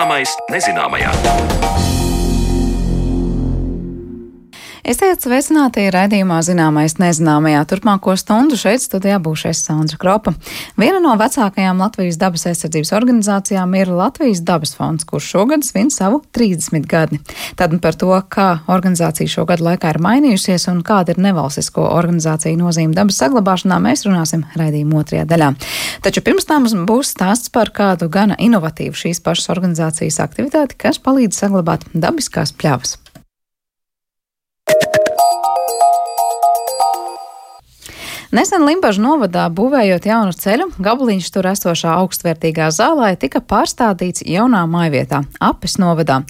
Zināmais nezināmajā. Esiet sveicināti raidījumā zināmais nezināmajā. Turpmāko stundu šeit studijā būšais Sandra Kropa. Viena no vecākajām Latvijas dabas aizsardzības organizācijām ir Latvijas dabas fonds, kurš šogad svin savu 30 gadi. Tad par to, kā organizācija šo gadu laikā ir mainījusies un kāda ir nevalstisko organizāciju nozīme dabas saglabāšanā, mēs runāsim raidījuma otrajā daļā. Taču pirms tam būs stāsts par kādu gana inovatīvu šīs pašas organizācijas aktivitāti, kas palīdz saglabāt dabiskās pļavas. Nesen Limbaģa novadā būvējot jaunu ceļu, gabaliņš tur esošā augstvērtīgā zālē tika pārstādīts jaunā mājvietā, apes novadā.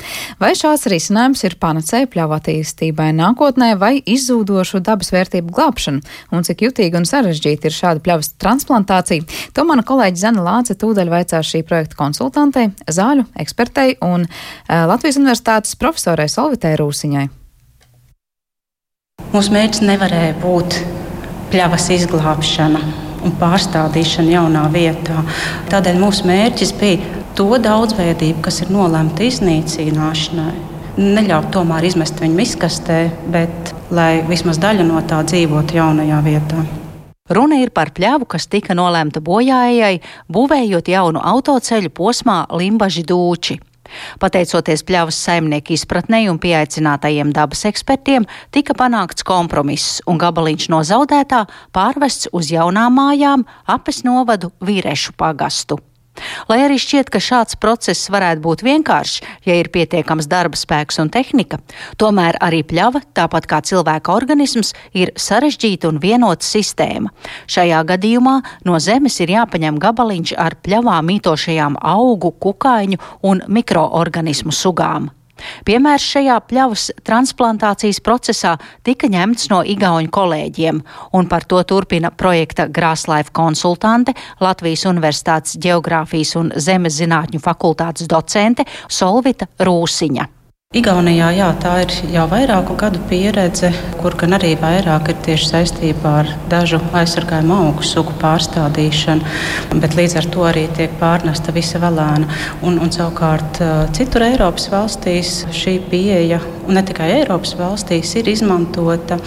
Vai šāds risinājums ir panacēja pļauju attīstībai nākotnē vai izzūdošu dabas vērtību glābšanu, un cik jutīgi un sarežģīti ir šāda pļavas transplantācija, to mana kolēģi Zana Lāce tūdaļ vaicās šī projekta konsultantei, zāļu ekspertei un uh, Latvijas universitātes profesorai Solvitē Rūsiņai. Mūsu mērķis nevarēja būt pļavas izglābšana un pārstādīšana jaunā vietā. Tādēļ mūsu mērķis bija to daudzveidību, kas ir nolemta iznīcināšanai, neļaut tomēr izmest viņu izkastē, bet lai vismaz daļa no tā dzīvotu jaunajā vietā. Runa ir par pļavu, kas tika nolemta bojājai, būvējot jaunu autoceļu posmā Limbaži Dūči. Pateicoties pļavas saimnieku izpratnei un pieaicinātajiem dabas ekspertiem, tika panākts kompromiss un gabaliņš no zaudētā pārvests uz jaunām mājām apes novadu vīrešu pagastu. Lai arī šķiet, ka šāds process varētu būt vienkāršs, ja ir pietiekams darba spēks un tehnika, tomēr arī pļava, tāpat kā cilvēka organisms, ir sarežģīta un vienota sistēma. Šajā gadījumā no zemes ir jāpaņem gabaliņš ar pļavā mītošajām augu, kukaiņu un mikroorganismu sugām. Piemērs šajā pļavas transplantācijas procesā tika ņemts no igauņu kolēģiem, un par to turpina projekta Grāslaifa konsultante, Latvijas Universitātes Geogrāfijas un Zemes zinātņu fakultātes docente Solvita Rūsiņa. Igaunijā jā, tā ir jau vairāku gadu pieredze, kur gan arī vairāk ir tieši saistībā ar dažu aizsargājumu augu sugu pārstādīšanu, bet līdz ar to arī tiek pārnesta visa velēna. Un, un savukārt citur Eiropas valstīs šī pieeja, un ne tikai Eiropas valstīs, ir izmantota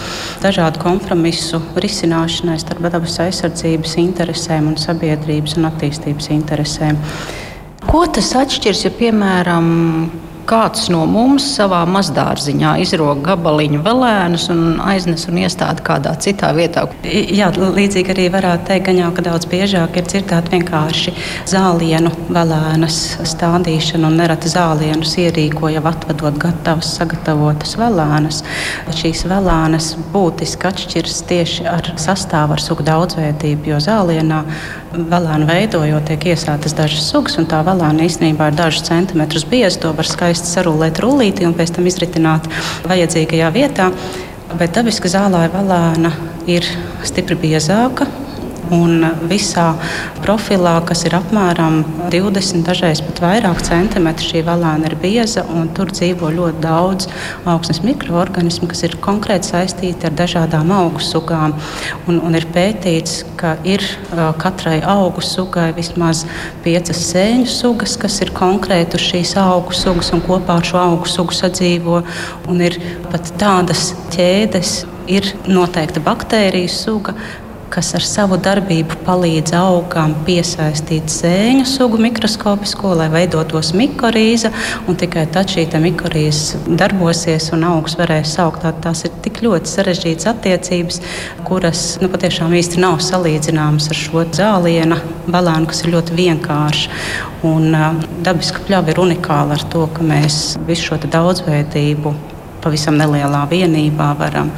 dažādu kompromisu risināšanai starp dabas aizsardzības interesēm un sabiedrības un attīstības interesēm. Ko tas atšķirs, ja piemēram kāds no mums savā mazdārziņā izrok gabaliņu velēnus un aiznes un iestāda kādā citā vietā. Jā, līdzīgi arī varētu teikt, jau, ka daudz biežāk ir dzirdēta vienkārši zālienu velēnas stādīšana un nereti zālienus ierīko jau atvedot gatavas sagatavotas velēnas. Šīs velēnas būtiski atšķiras tieši ar sastāvu, ar sugu daudzveidību, jo zālienā velēnu veidojot tiek iesātas dažas sugas un tā velēna īstenībā ir dažus centimetrus bieza. To var skaisti sarūlēt rullīti un pēc tam izritināt vajadzīgajā vietā. Bet dabiska zālē valēna ir stipri biezāka, Un visā profilā, kas ir apmēram 20, dažreiz pat vairāk centimetri, šī valēna ir bieza. Tur dzīvo ļoti daudz augsnes mikroorganismu, kas ir konkrēti saistīti ar dažādām augu sugām. Un, un ir pētīts, ka ir katrai augu sugai vismaz piecas sēņu sugas, kas ir konkrēti uz šīs augu sugas un kopā ar šo augu sugu sadzīvo. Un ir pat tādas ķēdes, ir noteikta baktēriju suga, kas ar savu darbību palīdz augam piesaistīt sēņu sugu mikroskopisko, lai veidotos mikorīza. Tikai tad šī mikorīza darbosies un augs varēs augt. Tās ir tik ļoti sarežģītas attiecības, kuras nu, patiešām īsti nav salīdzināmas ar šo zāliena balānu, kas ir ļoti vienkārša. Un, dabiska pļava ir unikāla ar to, ka mēs visu šo daudzveidību pavisam nelielā vienībā varam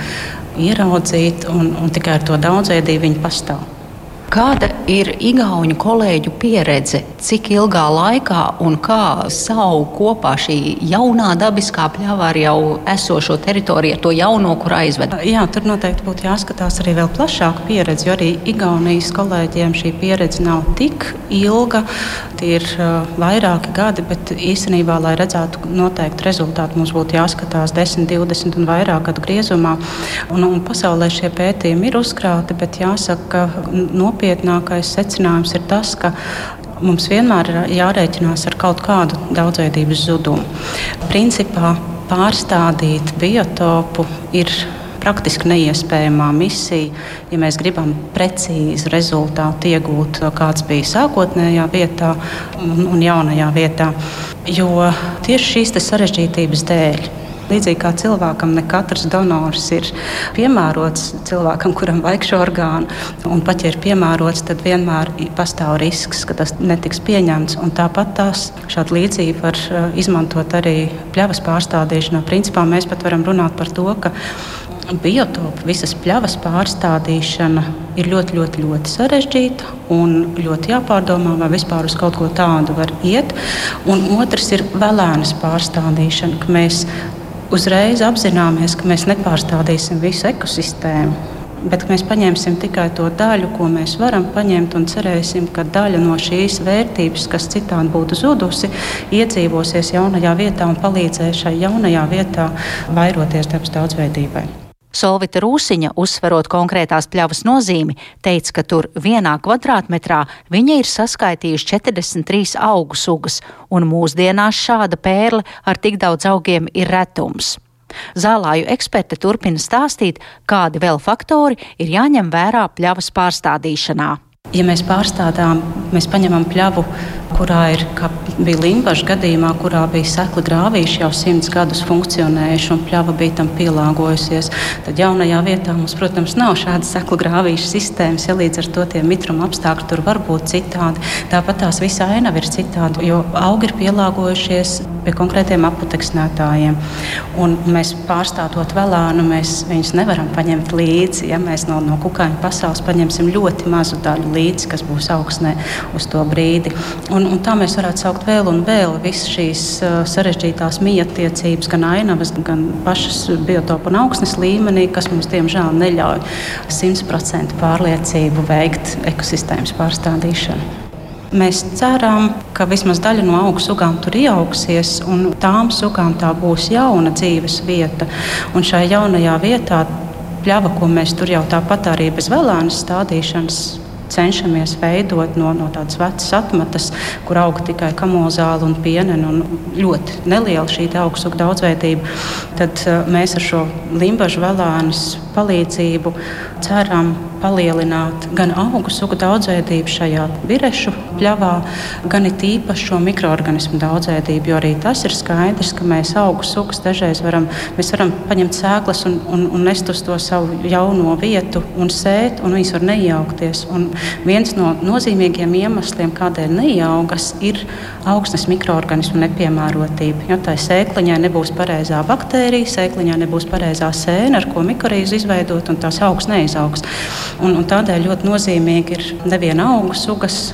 ieraudzīt, un, un tikai ar to daudzveidību viņi pastāv. Kāda ir Igaunu kolēģu pieredze, cik ilgā laikā un kā savu kopā šī jaunā dabiskā pļava ar jau esošo teritoriju, to jauno, kur aizved? Jā, tur noteikti būtu jāskatās arī vēl plašāka pieredze, jo arī Igaunijas kolēģiem šī pieredze nav tik ilga. Tie ir uh, vairāki gadi, bet īstenībā, lai redzētu noteikti rezultātu, mums būtu jāskatās 10, 20 un vairāk gadu griezumā. Un, un pasaulē šie pētījumi ir uzkrāti, bet jāsaka, ka nopietni nopietnākais secinājums ir tas, ka mums vienmēr ir jārēķinās ar kaut kādu daudzveidības zudumu. Principā pārstādīt biotopu ir praktiski neiespējamā misija, ja mēs gribam precīzi rezultātu iegūt, kāds bija sākotnējā vietā un jaunajā vietā. Jo tieši šīs sarežģītības dēļ Līdzīgi kā cilvēkam, ne katrs donors ir piemērots cilvēkam, kuram vajag šo orgānu. Un pat ja ir piemērots, tad vienmēr pastāv risks, ka tas netiks pieņemts. Un tāpat tās šādu līdzību var uh, izmantot arī pļavas pārstādīšanā. Principā mēs pat varam runāt par to, ka biotopu, visas pļavas pārstādīšana ir ļoti, ļoti, ļoti sarežģīta un ļoti jāpārdomā, vai vispār uz kaut ko tādu var iet. Un otrs ir vēlēnas pārstādīšana, ka mēs uzreiz apzināmies, ka mēs nepārstādīsim visu ekosistēmu. Bet mēs paņemsim tikai to daļu, ko mēs varam paņemt, un cerēsim, ka daļa no šīs vērtības, kas citādi būtu zudusi, iedzīvosies jaunajā vietā un palīdzēs šai jaunajā vietā vairoties dabas daudzveidībai. Solvita Rūsiņa, uzsverot konkrētās pļavas nozīmi, teica, ka tur vienā kvadrātmetrā viņa ir saskaitījuši 43 augu sugas, un mūsdienās šāda pērle ar tik daudz augiem ir retums. Zālāju eksperte turpina stāstīt, kādi vēl faktori ir jāņem vērā pļavas pārstādīšanā. Ja mēs pārstādām, mēs paņemam pļavu kurā ir, kā bija Limbaģa gadījumā, kurā bija sekli grāvīši jau simts gadus funkcionējuši un pļava bija tam pielāgojusies. Tad jaunajā vietā mums, protams, nav šādas seklu grāvīšu sistēmas, ja līdz ar to tie mitruma apstākļi tur var būt citādi. Tāpat tās visa ainava ir citāda, jo augi ir pielāgojušies pie konkrētiem aputeksnētājiem. Un mēs pārstātot vēlānu, mēs viņus nevaram paņemt līdzi. Ja mēs no, no kukaiņu pasaules paņemsim ļoti mazu daļu līdzi, kas būs augsnē uz to brīdi. Un Un, un tā mēs varētu saukt vēl un vēl visas šīs uh, sarežģītās mītniecības, gan ainavas, gan pašas biotopu un augsnes līmenī, kas mums diemžēl neļauj simtprocentu pārliecību veikt ekosistēmas pārstādīšanu. Mēs ceram, ka vismaz daļa no augu sugām tur ieaugsies, un tām sugām tā būs jauna dzīves vieta. Un šajā jaunajā vietā pļava, ko mēs tur jau tāpat arī bez vēlānas stādīšanas cenšamies veidot no, no tādas vecas atmatas, kur aug tikai kamozāli un pieneni un ļoti neliela šī augstsuga daudzveidība, tad uh, mēs ar šo limbažu velānas palīdzību ceram palielināt gan augu sugu daudzveidību šajā virešu pļavā, gan it īpaši šo mikroorganismu daudzveidību. Jo arī tas ir skaidrs, ka mēs augu sugas dažreiz varam, varam paņemt sēklas un, un, un nest uz to savu jauno vietu un sēt, un viņas var neiejaukties. Un viens no nozīmīgiem iemesliem, kādēļ neieaugas, ir augsnes mikroorganismu nepiemērotība. Jo tai sēkliņai nebūs pareizā baktērija, sēkliņai nebūs pareizā sēne, ar ko mikorīzu izveidot, un tās augs neizaugs. Un, un tādēļ ļoti nozīmīgi ir neviena augu sugas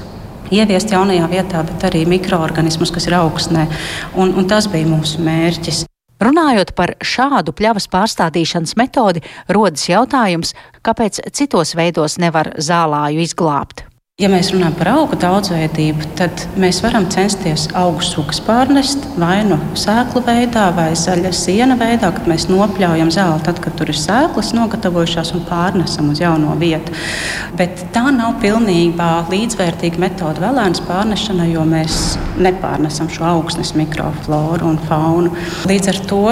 ieviest jaunajā vietā, bet arī mikroorganismus, kas ir augsnē. Un, un tas bija mūsu mērķis. Runājot par šādu pļavas pārstādīšanas metodi, rodas jautājums, kāpēc citos veidos nevar zālāju izglābt. Ja mēs runājam par augu daudzveidību, tad mēs varam censties augu sugas pārnest vai nu sēklu veidā, vai zaļa siena veidā, kad mēs nopļaujam zāli, tad, kad tur ir sēklas nogatavojušās un pārnesam uz jauno vietu. Bet tā nav pilnībā līdzvērtīga metode vēlēnas pārnešanai, jo mēs nepārnesam šo augsnes mikrofloru un faunu. Līdz ar to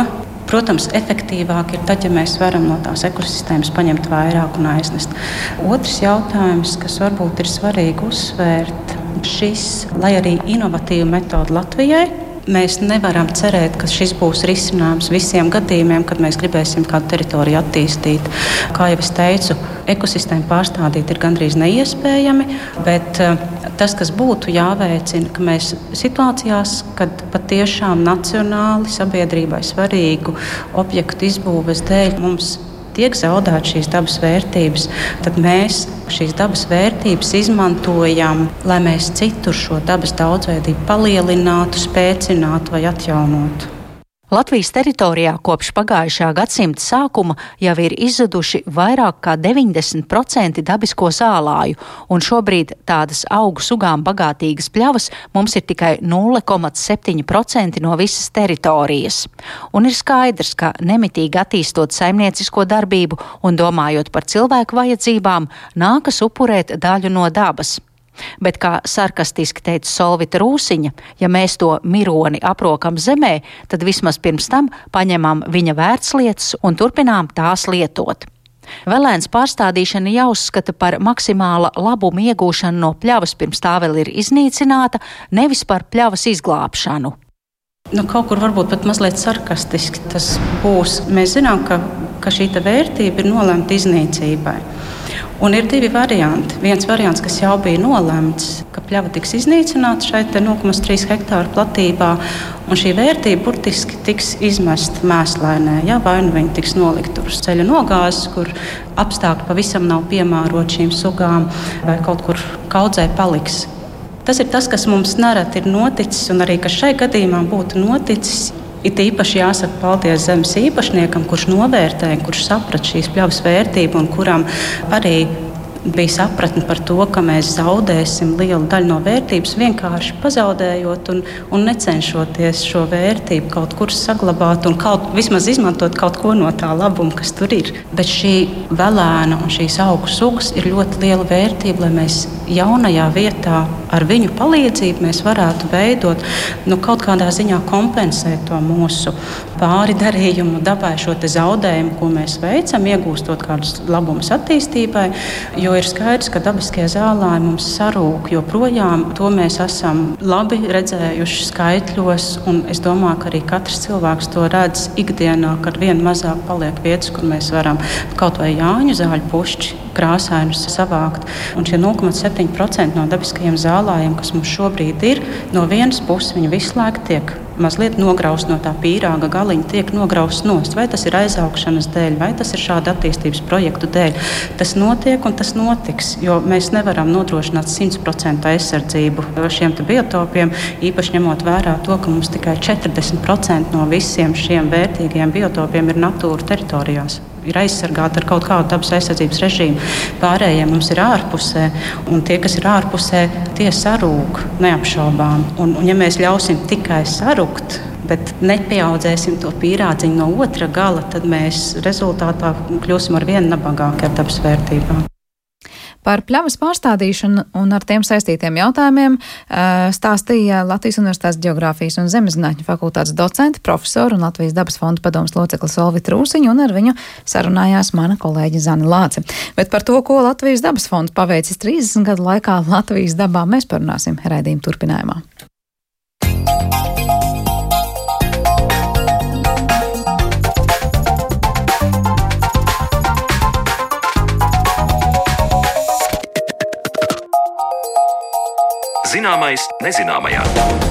Protams, efektīvāk ir tad, ja mēs varam no tās ekosistēmas paņemt vairāk un aiznest. Otrs jautājums, kas varbūt ir svarīgi uzsvērt, šis, lai arī inovatīva metode Latvijai, Mēs nevaram cerēt, ka šis būs risinājums visiem gadījumiem, kad mēs gribēsim kādu teritoriju attīstīt. Kā jau es teicu, ekosistēmu pārstādīt ir gandrīz neiespējami, bet eh, tas, kas būtu jāveicina, ka mēs situācijās, kad patiešām nacionāli sabiedrībai svarīgu objektu izbūves dēļ mums tiek zaudētas šīs dabas vērtības, tad mēs šīs dabas vērtības izmantojam, lai mēs citur šo dabas daudzveidību palielinātu, spēcinātu vai atjaunotu. Latvijas teritorijā kopš pagājušā gadsimta sākuma jau ir izzuduši vairāk kā 90% dabisko zālāju, un šobrīd tādas augu sugām bagātīgas pļavas mums ir tikai 0,7% no visas teritorijas. Un ir skaidrs, ka nemitīgi attīstot saimniecisko darbību un domājot par cilvēku vajadzībām, nākas upurēt daļu no dabas. Bet, kā sarkastiski teica Solvita Rūsiņa, ja mēs to mironi aprokam zemē, tad vismaz pirms tam paņemam viņa vērtslietas un turpinām tās lietot. Velēns pārstādīšana jāuzskata par maksimāla labuma iegūšanu no pļavas pirms tā vēl ir iznīcināta, nevis par pļavas izglābšanu. Nu, kaut kur varbūt pat mazliet sarkastiski tas būs. Mēs zinām, ka, ka šī vērtība ir nolemta iznīcībai. Un ir divi varianti. Viens variants, kas jau bija nolemts, ka pļava tiks iznīcināta šeit 0,3 hektāru platībā, un šī vērtība burtiski tiks izmesta mēslēnē. Ja? Vai nu viņi tiks nolikti uz ceļa nogāzes, kur apstākļi pavisam nav piemēroti šīm sugām, vai kaut kur kaudzē paliks. Tas ir tas, kas mums nereti ir noticis, un arī kas šai gadījumā būtu noticis. It īpaši jāsaka paldies zemes īpašniekam, kurš novērtēja, kurš saprata šīs pļavas vērtību un kuram arī bija sapratne par to, ka mēs zaudēsim lielu daļu no vērtības, vienkārši pazaudējot un, un necenšoties šo vērtību kaut kur saglabāt un kaut, vismaz izmantot kaut ko no tā labuma, kas tur ir. Bet šī velēna un šīs augu sugas ir ļoti liela vērtība, lai mēs jaunajā vietā ar viņu palīdzību varētu veidot, nu, kaut kādā ziņā kompensēt to mūsu pāri darījumu dabai, šo zaudējumu, ko mēs veicam, iegūstot kādus labumus attīstībai. Jo ir skaidrs, ka dabiskie zālāji mums sarūk joprojām. To mēs esam labi redzējuši skaitļos, un es domāju, ka arī katrs cilvēks to redz ikdienā, kad vien mazāk paliek vietas, kur mēs varam kaut vai jāņu zāļu pušķi krāsainus savākt. Un šie 0,7% no dabiskajiem zālājiem, kas mums šobrīd ir, no vienas puses viņi visu laiku tiek mazliet nograust no tā pīrāga galiņa, tiek nograust nost. Vai tas ir aizaugšanas dēļ, vai tas ir šāda attīstības projektu dēļ. Tas notiek un tas notiks, jo mēs nevaram nodrošināt 100% aizsardzību šiem biotopiem, īpaši ņemot vērā to, ka mums tikai 40% no visiem šiem vērtīgiem biotopiem ir natūra teritorijās ir aizsargāti ar kaut kādu dabas aizsardzības režīmu. Pārējie mums ir ārpusē, un tie, kas ir ārpusē, tie sarūk neapšaubām. Un, un ja mēs ļausim tikai sarukt, bet nepieaudzēsim to pīrādziņu no otra gala, tad mēs rezultātā kļūsim ar vien nabagāki ar dabas vērtībām. Par pļavas pārstādīšanu un ar tiem saistītiem jautājumiem stāstīja Latvijas Universitātes Geogrāfijas un Zemezinātņu fakultātes docente, profesora un Latvijas dabas fonda padomas loceklis Olvita Rūsiņa, un ar viņu sarunājās mana kolēģi Zana Lāce. Bet par to, ko Latvijas dabas fonds paveicis 30 gadu laikā Latvijas dabā, mēs parunāsim raidījuma turpinājumā. Zināmais nezināmajā.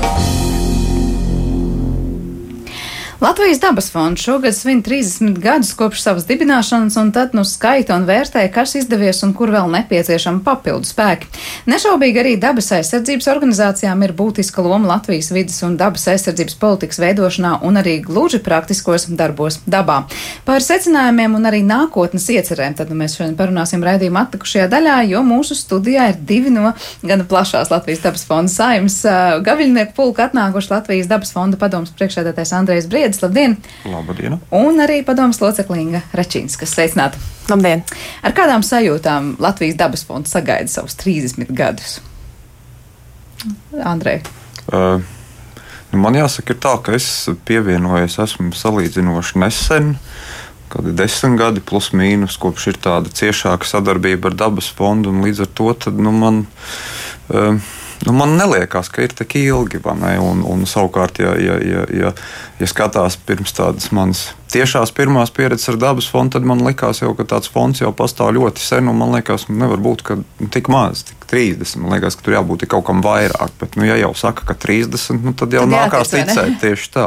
Latvijas dabas fonds šogad svin 30 gadus kopš savas dibināšanas, un tad nu skaita un vērtē, kas izdevies un kur vēl nepieciešama papildu spēki. Nešaubīgi arī dabas aizsardzības organizācijām ir būtiska loma Latvijas vidas un dabas aizsardzības politikas veidošanā un arī gluži praktiskos darbos dabā. Par secinājumiem un arī nākotnes iecerēm tad nu, mēs šodien parunāsim raidījuma atlikušajā daļā, jo mūsu studijā ir divi no gana plašās Latvijas dabas fonda saimnes gaviļnieku pulka atnākuši Latvijas dabas fonda padoms priekšēdētais Andrejs Briedis. Briedis, labdien! Labdien! Un arī padomas loceklinga Račīns, kas sveicināta. Labdien! Ar kādām sajūtām Latvijas dabas fonds sagaida savus 30 gadus? Andrej. Uh. Nu, man jāsaka, tā, ka es pievienojos, esmu salīdzinoši nesen, kad ir desmit gadi, plus mīnus, kopš ir tāda ciešāka sadarbība ar dabas fondu. Līdz ar to tad, nu, man uh, Nu, man liekas, ka ir tik ilgi, un, un savukārt, ja, ja, ja, ja, ja skatās pirms tādas manas tiešās pirmās pieredzes ar dabas fondu, tad man liekas, jau, ka tāds fonds jau pastāv ļoti sen, un man liekas, nu, nevar būt tik maz, tik 30. Man liekas, ka tur jābūt kaut kam vairāk, bet, nu, ja jau saka, ka 30, nu, tad jau tad nākās jātic, ticēt tieši tā.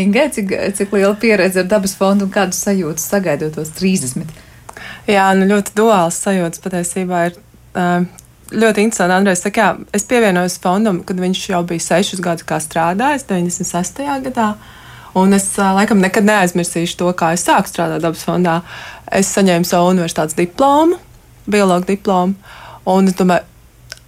Ingai, cik, cik liela pieredze ar dabas fondu un kādas sajūtas sagaidot tos 30? Jā, nu, ļoti duāls sajūtas patiesībā ir. Ļoti interesanti, Andrejs. Jā, es pievienojos fondam, kad viņš jau bija sešus gadus strādājis, 96. gadā. Un es laikam nekad neaizmirsīšu to, kā es sāku strādāt dabas fondā. Es saņēmu savu universitātes diplomu, biologu diplomu. Un es domāju,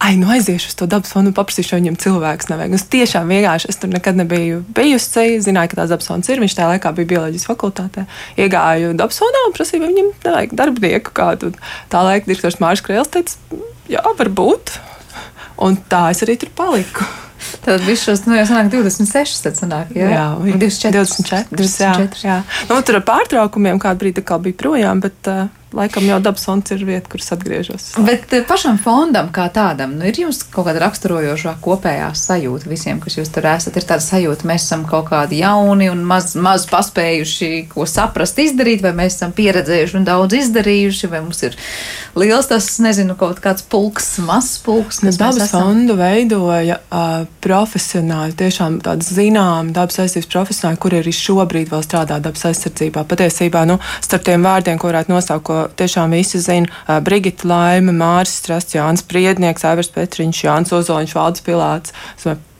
ai, nu aiziešu uz to dabas fondu un paprasīšu viņam cilvēks. Nevajag. Es tiešām vienkārši, es tur nekad nebiju bijusi. Zināju, ka tās dabas fonds ir. Viņš tajā laikā bija bioloģijas fakultātē. Iegāju dabas fondā un prasīju, vai viņam nevajag darbinieku kādu. Tā laika direktors Mārcis Krēls teica, jā, varbūt. Un tā es arī tur paliku. Tad viss šos, nu, jau sanāk 26, tad sanāk, jā? Jā, Un 24. 24. 24. Jā, jā. Nu, tur ar pārtraukumiem kādu brīdi atkal bija projām, bet uh, laikam jau dabas fonds ir vieta, kur es atgriežos. Bet eh, pašam fondam kā tādam, nu, ir jums kaut kāda raksturojošā kopējā sajūta visiem, kas jūs tur esat. Ir tāda sajūta, mēs esam kaut kādi jauni un maz, maz paspējuši, ko saprast, izdarīt, vai mēs esam pieredzējuši un daudz izdarījuši, vai mums ir liels tas, nezinu, kaut kāds pulks, mazs pulks. Nu, dabas fondu veidoja uh, profesionāļi, tiešām tādi zināmi dabas aizsardzības profesionāļi, kuri arī šobrīd vēl strādā dabas aizsardzībā. Patiesībā, nu, starp tiem vārdiem, ko varētu nosaukt, ko tiešām visi zina, Brigita Laime, Māris Strasts, Jānis Priednieks, Aivars Petriņš, Jānis Ozoliņš, Valdes Pilāts.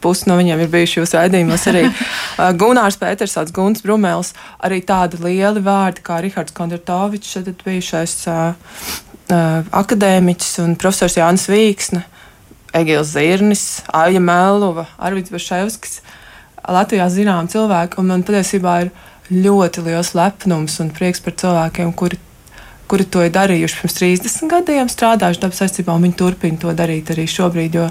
Pusi no viņiem ir bijuši jūsu raidījumos arī Gunārs Petersons, Guns Brumēls, arī tādi lieli vārdi kā Rihards Kondratovičs, tad bijušais uh, uh, akadēmiķis un profesors Jānis Vīksne, Egils Zirnis, Aija Meluva, Arvids Baševskis. Latvijā zinām cilvēki, un man patiesībā ir ļoti liels lepnums un prieks par cilvēkiem, kuri, kuri to ir darījuši pirms 30 gadiem, strādājuši dabas aizsardzībā, un viņi turpina to darīt arī šobrīd, jo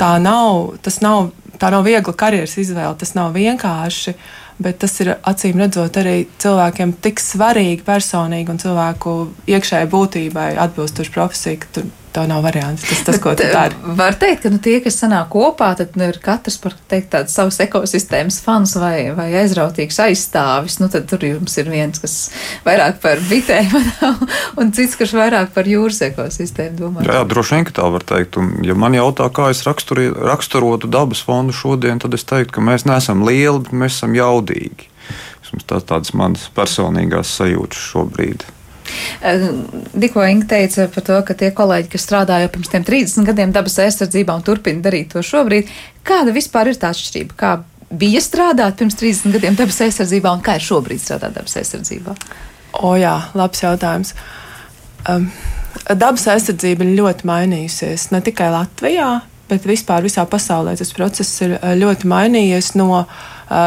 tā nav, nav, tā nav viegla karjeras izvēle, tas nav vienkārši, bet tas ir acīm redzot arī cilvēkiem tik svarīgi personīgi un cilvēku iekšējai būtībai atbilstoši profesija, ka tur tā nav variants. Tas tas, ko tu Bet, dari. eh, Var teikt, ka nu, tie, kas sanāk kopā, tad nu, ir katrs par teikt, tādu savas ekosistēmas fans vai, vai aizrautīgs aizstāvis. Nu, tad tur jums ir viens, kas vairāk par bitēm un cits, kas vairāk par jūras ekosistēmu domā. Jā, jā, droši vien, ka tā var teikt. Un, ja man jautā, kā es raksturi, raksturotu dabas fondu šodien, tad es teiktu, ka mēs neesam lieli, bet mēs esam jaudīgi. Vismaz Tā, tādas manas personīgās sajūtas šobrīd. Tikko Inga teica par to, ka tie kolēģi, kas strādāja pirms tiem 30 gadiem dabas aizsardzībā un turpina darīt to šobrīd, kāda vispār ir tā atšķirība? Kā bija strādāt pirms 30 gadiem dabas aizsardzībā un kā ir šobrīd strādāt dabas aizsardzībā? O, jā, labs jautājums. Um, dabas aizsardzība ir ļoti mainījusies ne tikai Latvijā, bet vispār visā pasaulē. Tas process ir uh, ļoti mainījies no uh,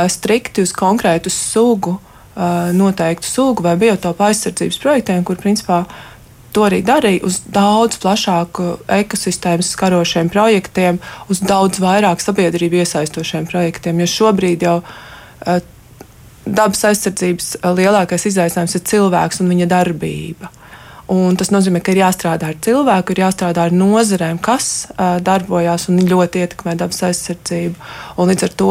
strikti uz konkrētu sugu, uh, noteiktu sugu vai biotopu aizsardzības projektiem, kur principā to arī darīja uz daudz plašāku ekosistēmas skarošiem projektiem, uz daudz vairāk sabiedrību iesaistošiem projektiem. Jo šobrīd jau uh, dabas aizsardzības uh, lielākais izaicinājums ir cilvēks un viņa darbība. Un tas nozīmē, ka ir jāstrādā ar cilvēku, ir jāstrādā ar nozarēm, kas uh, darbojās un ļoti ietekmē dabas aizsardzību. Un līdz ar to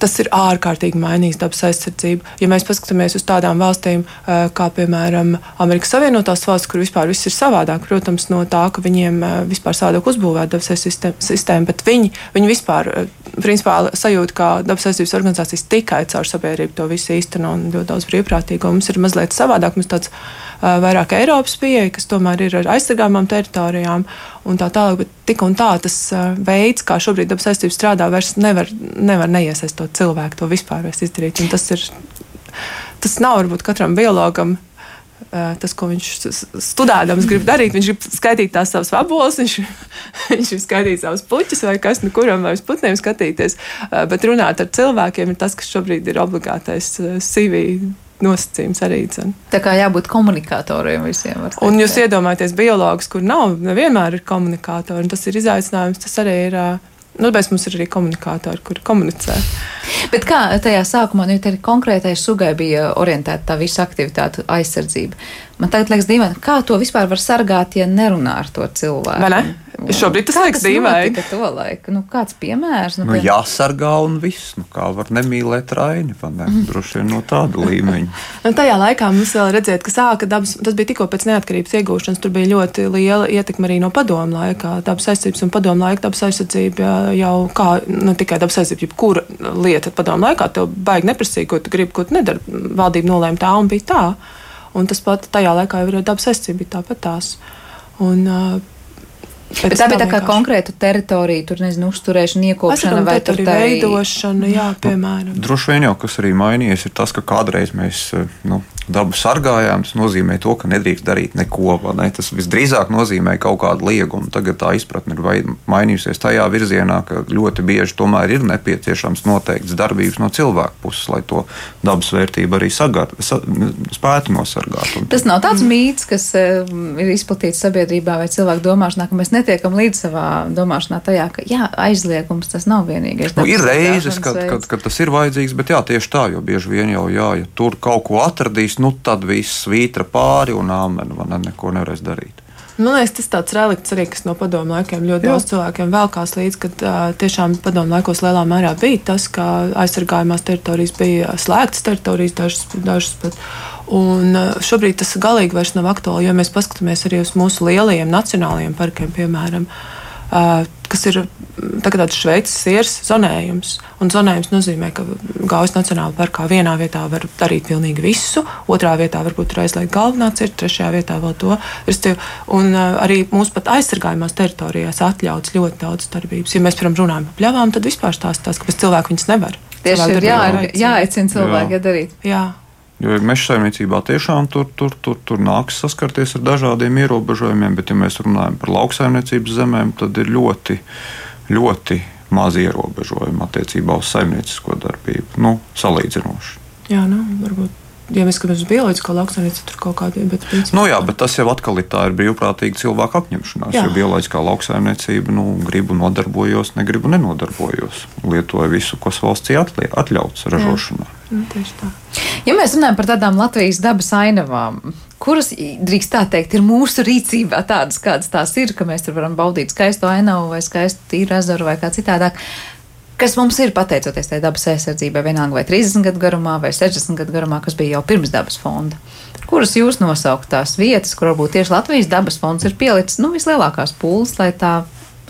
tas ir ārkārtīgi mainījis dabas aizsardzību. Ja mēs paskatāmies uz tādām valstīm, uh, kā piemēram Amerikas Savienotās valsts, kur vispār viss ir savādāk, protams, no tā, ka viņiem uh, vispār savādāk uzbūvēta dabas aizsardzības sistēma, bet viņi, viņi vispār uh, principā sajūt, ka dabas aizsardzības organizācijas tikai caur sabiedrību to visu īsteno un ļoti daudz brīvprātīgo. Mums ir mazliet savādāk. Mums tāds vairāk Eiropas pieeja, kas tomēr ir ar aizsargāmām teritorijām un tā tālāk. Bet tik un tā tas veids, kā šobrīd dabas aizsardzība strādā, vairs nevar, nevar neiesaistot cilvēku to vispār izdarīt. Un tas, ir, tas nav varbūt katram biologam. Tas, ko viņš studējams grib darīt, viņš grib skaitīt tās savas vaboles, viņš, viņš grib skaitīt savus puķus vai kas, nu kuram vai uz putniem skatīties. Bet runāt ar cilvēkiem ir tas, kas šobrīd ir obligātais CV nosacījums arī. Dzen. Tā kā jābūt komunikatoriem visiem. var Un teikt, jūs jā. iedomājaties, biologs, kur nav, nevienmēr ir komunikātori, un tas ir izaicinājums. Tas arī ir. Nu, bet mums ir arī komunikātori, kur komunicē. Bet kā tajā sākumā, nu, ja konkrētai sugai bija orientēta tā visa aktivitāte, aizsardzība, man tagad liekas dīvaini, kā to vispār var sargāt, ja nerunā ar to cilvēku. Vai ne? Šobrīd tas Kā liekas dīvaini. To laiku? Nu, kāds piemērs? Nu, piemēram- jāsargā un viss. Nu, kā var nemīlēt raini? ne? Droši vien no tāda līmeņa. Nu, tajā laikā mums vēl redzēt, ka sāka dabas, tas bija tikko pēc neatkarības iegūšanas. Tur bija ļoti liela ietekme arī no padomu laika. Dabas aizsardzības un padomu laika dabas aizsardzība jau kā ne tikai dabas aizsardzība, jebkura lieta padomu laikā tev baigi neprasīja, ko tu gribi, ko tu nedari. Valdība nolēma tā un bija tā. Un tas pat tajā laikā jau ir dabas aizsardzība, tāpat tās. Un, uh, Bet tā bija tā kā konkrēta teritorija, tur nezinu, uzturēšana, iekopšana vai tur tā veidošana, jā, piemēram. Droši vien jau kas arī mainījies, ir tas, ka kādreiz mēs eh, nu, dabu sargājām. Tas nozīmē to, ka nedrīkst darīt neko. vai Ne? Tas visdrīzāk nozīmē kaut kādu liegumu. Tagad tā izpratne ir vai- mainījusies tajā virzienā, ka ļoti bieži tomēr ir nepieciešams noteikts darbības no cilvēka puses, lai to dabas vērtību arī sagar, sa, spētu nosargāt. Un Tas nav tāds mīts, kas uh, ir izplatīts sabiedrībā vai cilvēku domāšanā, ka mēs netiekam līdz savā domāšanā tajā, ka jā, aizliegums tas nav vienīgais. Nu, ir reizes, kad, kad, kad tas ir vajadzīgs, bet jā, tieši tā, jo bieži vien jau, jā, ja tur kaut ko atradīs, nu tad viss svītra pāri un āmen, man neko nevarēs darīt. Man liekas, tas tāds relikts arī, kas no padomu laikiem ļoti Jā. daudz cilvēkiem velkās līdzi, kad uh, tiešām padomu laikos lielā mērā bija tas, ka aizsargājumās teritorijas bija slēgtas teritorijas, dažas, dažas pat. Un uh, šobrīd tas galīgi vairs nav aktuāli, jo mēs paskatāmies arī uz mūsu lielajiem nacionālajiem parkiem, piemēram. Uh, kas ir mm, tāds šveicis siers zonējums. Un zonējums nozīmē, ka Gaujas Nacionālajā parkā vienā vietā var darīt pilnīgi visu, otrā vietā varbūt ir aizliegta galvenā cirta, trešajā vietā vēl to. Un arī mūsu pat aizsargājumās teritorijās atļauts ļoti daudz darbības. Ja mēs, piemēram, runājam par pļavām, tad vispār stāstās, ka cilvēki viņas nevar. Tieši ir jā, jāaicina cilvēki jā. darīt. Jā. Jo meža saimniecībā tiešām tur, tur, tur, tur nāks saskarties ar dažādiem ierobežojumiem, bet, ja mēs runājam par lauksaimniecības zemēm, tad ir ļoti, ļoti maz ierobežojumu attiecībā uz saimniecisko darbību. Nu, salīdzinoši. Jā, nu, varbūt ja mēs skatāmies uz bioloģisko lauksaimniecību, tur kaut kādi bet, principā... nu, jā, bet tas jau atkal ir tā ir brīvprātīga cilvēka apņemšanās. Jā. Jo bioloģiskā lauksaimniecība, nu, gribu nodarbojos, negribu nenodarbojos. Lietoju visu, kas valstī atļauts ražošanā. Nu. Ja mēs runājam par tādām Latvijas dabas ainavām, kuras, drīkst tā teikt, ir mūsu rīcībā tādas, kādas tās ir, ka mēs tur varam baudīt skaisto ainavu vai skaistu tīru ezeru vai kā citādāk kas mums ir pateicoties tai dabas aizsardzībai, vienalga vai 30 gadu garumā vai 60 gadu garumā, kas bija jau pirms dabas fonda. Kuras jūs nosaukt tās vietas, kur varbūt tieši Latvijas dabas fonds ir pielicis nu, vislielākās pūles, lai tā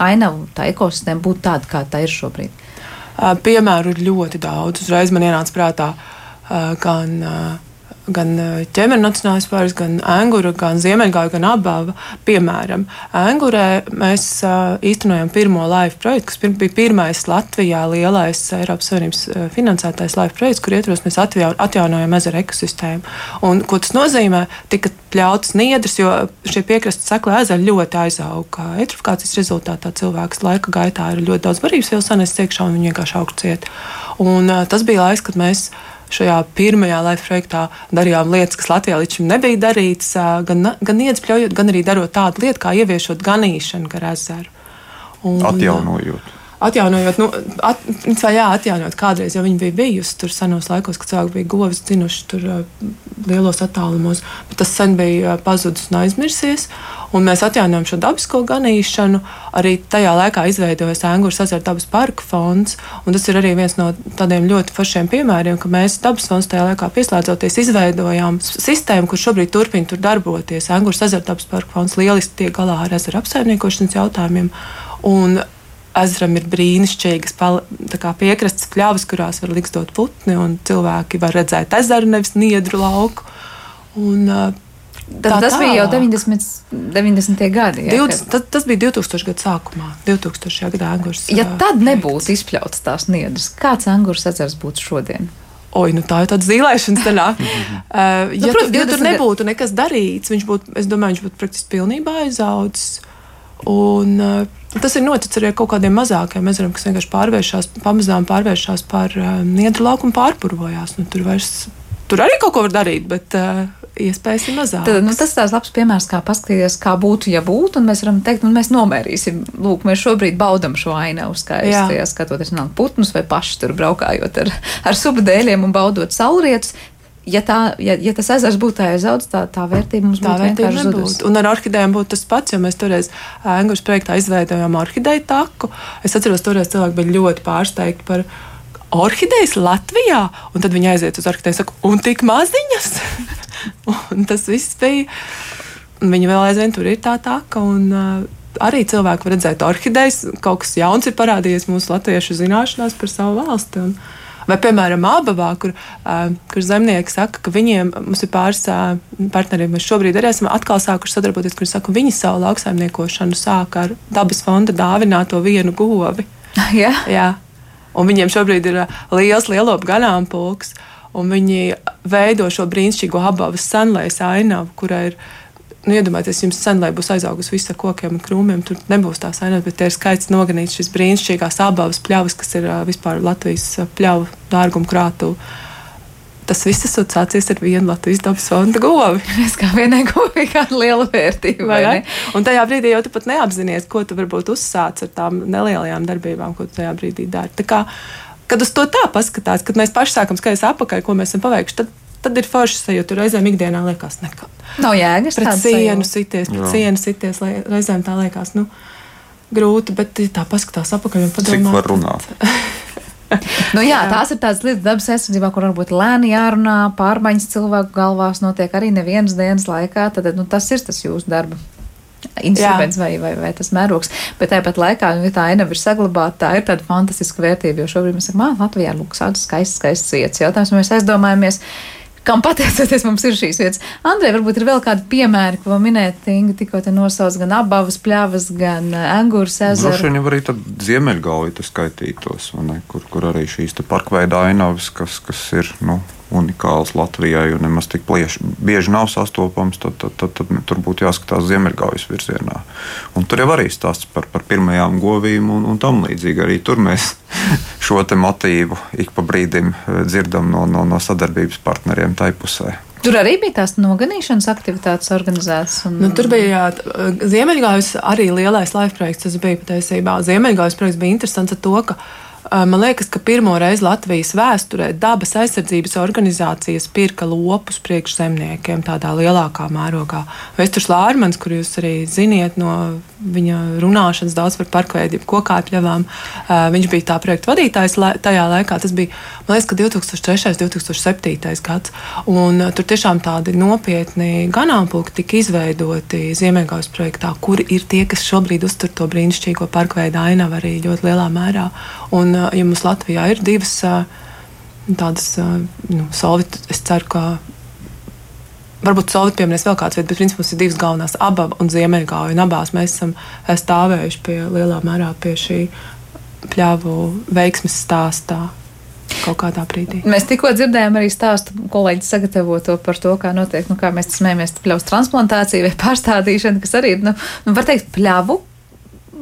ainava, tā ekosistēma būtu tāda, kā tā ir šobrīd? Piemēru ir ļoti daudz. Uzreiz man ienāca prātā gan gan eh, ķēmeņa nacionālais parks, gan Angura, gan Ziemeļgāja, gan Abava. Piemēram, Angurē mēs uh, īstenojam pirmo laivu projektu, kas bija pirmais Latvijā lielais Eiropas Savienības uh, finansētais laivu projekts, kur ietvaros mēs atjaunojam ezeru ekosistēmu. Un, ko tas nozīmē? Tika pļauts niedrs, jo šie piekrastes sekli ezeri ļoti aizauga. Eitrofikācijas rezultātā cilvēks laika gaitā ir ļoti daudz varības vielas sanests iekšā un viņi vienkārši aug ciet. Un, tas bija laiks, kad mēs šajā pirmajā live projektā darījām lietas, kas Latvijā līdz šim nebija darītas, gan, gan iedspļaujot, gan arī darot tādu lietu, kā ieviešot ganīšanu gar ezeru. Un, Atjaunojot. Atjaunojot, nu, at, jā, atjaunojot kādreiz, jau viņi bija bijusi tur senos laikos, kad cilvēki bija govis, dzinuši tur lielos attālumos, bet tas sen bija pazudis un aizmirsies. Un mēs atjaunojam šo dabisko ganīšanu. Arī tajā laikā izveidojas Angūras ezera dabas parka fonds. Tas ir arī viens no tādiem ļoti foršiem piemēriem, ka mēs dabas fonds tajā laikā pieslēdzoties, izveidojām sistēmu, kur šobrīd turpina tur darboties. Angūras ezera dabas parka fonds lieliski tiek galā ar ezera apsaimniekošanas jautājumiem. Un ezeram ir brīnišķīgas piekrastes pļavas, kurās var likstot putni, un cilvēki var redzēt ezeru, nevis niedru lauku. Un, Tad, tas tā. bija jau 90, 90. gadi. Jā, 20, kad... tas, bija 2000. gada sākumā, 2000. gadā Angūras. Ja tad nebūtu izpļauts tās niedras, kāds Angūras ezers būtu šodien? Oi, nu tā ir tāda zīmēšana. uh, ja, nu, protams, tu, ja tur nebūtu nekas darīts, viņš būtu, es domāju, viņš būtu praktiski pilnībā aizaudzis. Un, uh, Tas ir noticis arī ar kaut kādiem mazākiem ezeriem, kas vienkārši pārvēršas, pamazām pārvēršas par uh, niedru lauku un pārpurvojās. Nu, tur, vairs, tur arī kaut ko var darīt, bet uh, iespējas ir mazākas. Tad, nu, tas ir labs piemērs, kā paskatīties, kā būtu, ja būtu. Mēs varam teikt, un mēs nomērīsim. Lūk, mēs šobrīd baudām šo ainavu skaisti, skatoties no putnus vai paši tur braukājot ar, ar subdēļiem un baudot saulrietus ja, tā, ja, ja tas ezers būtu aizaudzis, tā, tā vērtība mums tā būtu vienkārši zudusi. Un ar orhidejām būtu tas pats, jo mēs toreiz Angļu projektā izveidojām orhideju taku. Es atceros, toreiz cilvēki bija ļoti pārsteigti par orhidejas Latvijā, un tad viņi aiziet uz orhideju un saka, un tik maziņas. un tas viss bija. Viņa vēl aizvien tur ir tā taka. Un, uh, Arī cilvēki var redzēt orhidejas, kaut kas jauns ir parādījies mūsu latviešu zināšanās par savu valsti. Un, Vai, piemēram, Abavā, kur, kur zemnieki saka, ka viņiem ir pāris uh, partneri, mēs šobrīd arī esam atkal sākuši sadarboties, kur saka, viņi savu lauksaimniekošanu sāk ar dabas fonda dāvināto vienu govi. Jā. Jā. Un viņiem šobrīd ir liels lielopu ganāmpulks, un viņi veido šo brīnišķīgo abavas senlēs ainavu, kurai ir nu, iedomājieties, jums sen, lai būs aizaugusi visa kokiem un krūmiem, tur nebūs tās ainas, bet ir skaists noganīts šis brīnišķīgās abavas pļavas, kas ir vispār Latvijas pļavu dārgumu krātu. tas viss esot sācies ar vienu Latvijas dabas fonda govi. Mēs kā vienai govī kāda liela vērtība. Vai ne? Un tajā brīdī jau tu pat neapzinies, ko tu varbūt uzsāc ar tām nelielajām darbībām, ko tu tajā brīdī dari. Tā kā, kad uz to tā paskatās, kad mēs paši sākam skatīties apakaļ, ko mēs esam paveikuši, tad, tad ir forši sajūta. Reizēm ikdienā liekas, nekā. Nav jēgas Pret sienu sajūtas. sities, pret sienu sities, lai reizēm tā liekas. Nu, Grūti, bet tā paskatās apakaļ un padomā. Cik var runāt? Nu, jā, tās ir tādas lietas dabas aizsardzībā, kur varbūt lēni jārunā, pārmaiņas cilvēku galvās notiek arī nevienas dienas laikā. Tad nu, tas ir tas jūsu darba. Instruments vai, vai, vai tas mērogs. Bet tāpat laikā, ja tā ainava ir saglabāta, tā ir tāda fantastiska vērtība. Jo šobrīd mēs sakām, ah, Latvijā ir lūk, tādas skaistas, skaistas vietas. Jautājums, mēs aizdomājamies, kam pateicoties mums ir šīs vietas. Andrei, varbūt ir vēl kādi piemēri, ko minēt, Inga, tikko te nosauc gan abavas pļavas, gan angūras Droši ezeru. vien jau arī tad ziemeļgauji tas skaitītos, ne, kur, kur arī šīs te parkveida ainavas, kas, kas ir nu, unikāls Latvijai un nemaz tik plieši, bieži nav sastopams, tad, tad, tad, tad tur būtu jāskatās ziemeļgaujas virzienā. Un tur jau arī stāsts par, par pirmajām govīm un, un tam līdzīgi. Arī tur mēs šo motīvu ik pa brīdim eh, dzirdam no, no, no sadarbības partneriem tai pusē. Tur arī bija tās noganīšanas aktivitātes organizētas. Un... Nu, tur bija jā, Ziemeļgājas arī lielais live projekts. Tas bija patiesībā Ziemeļgājas projekts bija interesants ar to, ka man liekas, ka pirmo reizi Latvijas vēsturē dabas aizsardzības organizācijas pirka lopus priekš zemniekiem tādā lielākā mērogā. Vēstures Lārmans, kur jūs arī ziniet no viņa runāšanas daudz par parkveidiem, kokāpļavām, ā, viņš bija tā projekta vadītājs tajā laikā. Tas bija, man liekas, ka 2003. 2007. gads. Un ā, tur tiešām tādi nopietni ganāmpulki tika izveidoti Ziemeļgājas projektā, kur ir tie, kas šobrīd uztur to brīnišķīgo parkveidu ainavu arī ļoti lielā mērā. Un, ja mums Latvijā ir divas tādas, nu, solvit, es ceru, ka Varbūt Solvit pieminēs vēl kāds vietas, bet principā mums ir divas galvenās, aba un ziemeļgāja. Un abās mēs esam stāvējuši pie lielā mērā pie šī pļāvu veiksmes stāstā kaut kādā brīdī. Mēs tikko dzirdējām arī stāstu kolēģis sagatavoto par to, kā notiek, nu, kā mēs smējamies pļavas transplantācija vai pārstādīšana, kas arī, nu, nu var teikt, pļavu